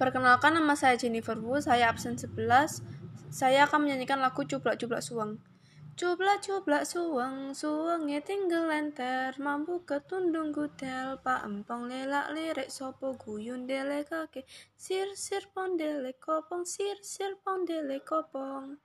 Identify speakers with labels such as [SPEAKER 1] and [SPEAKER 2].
[SPEAKER 1] Perkenalkan nama saya Jennifer Wu, saya absen 11. Saya akan menyanyikan lagu Cublak-Cublak Suang. Cublak-cublak Suang, Suangnya tinggal lenter, mampu ketundung gudel, pak empong lelak lirik sopo guyun dele kake, sir sir pondele kopong, sir sir pondele kopong.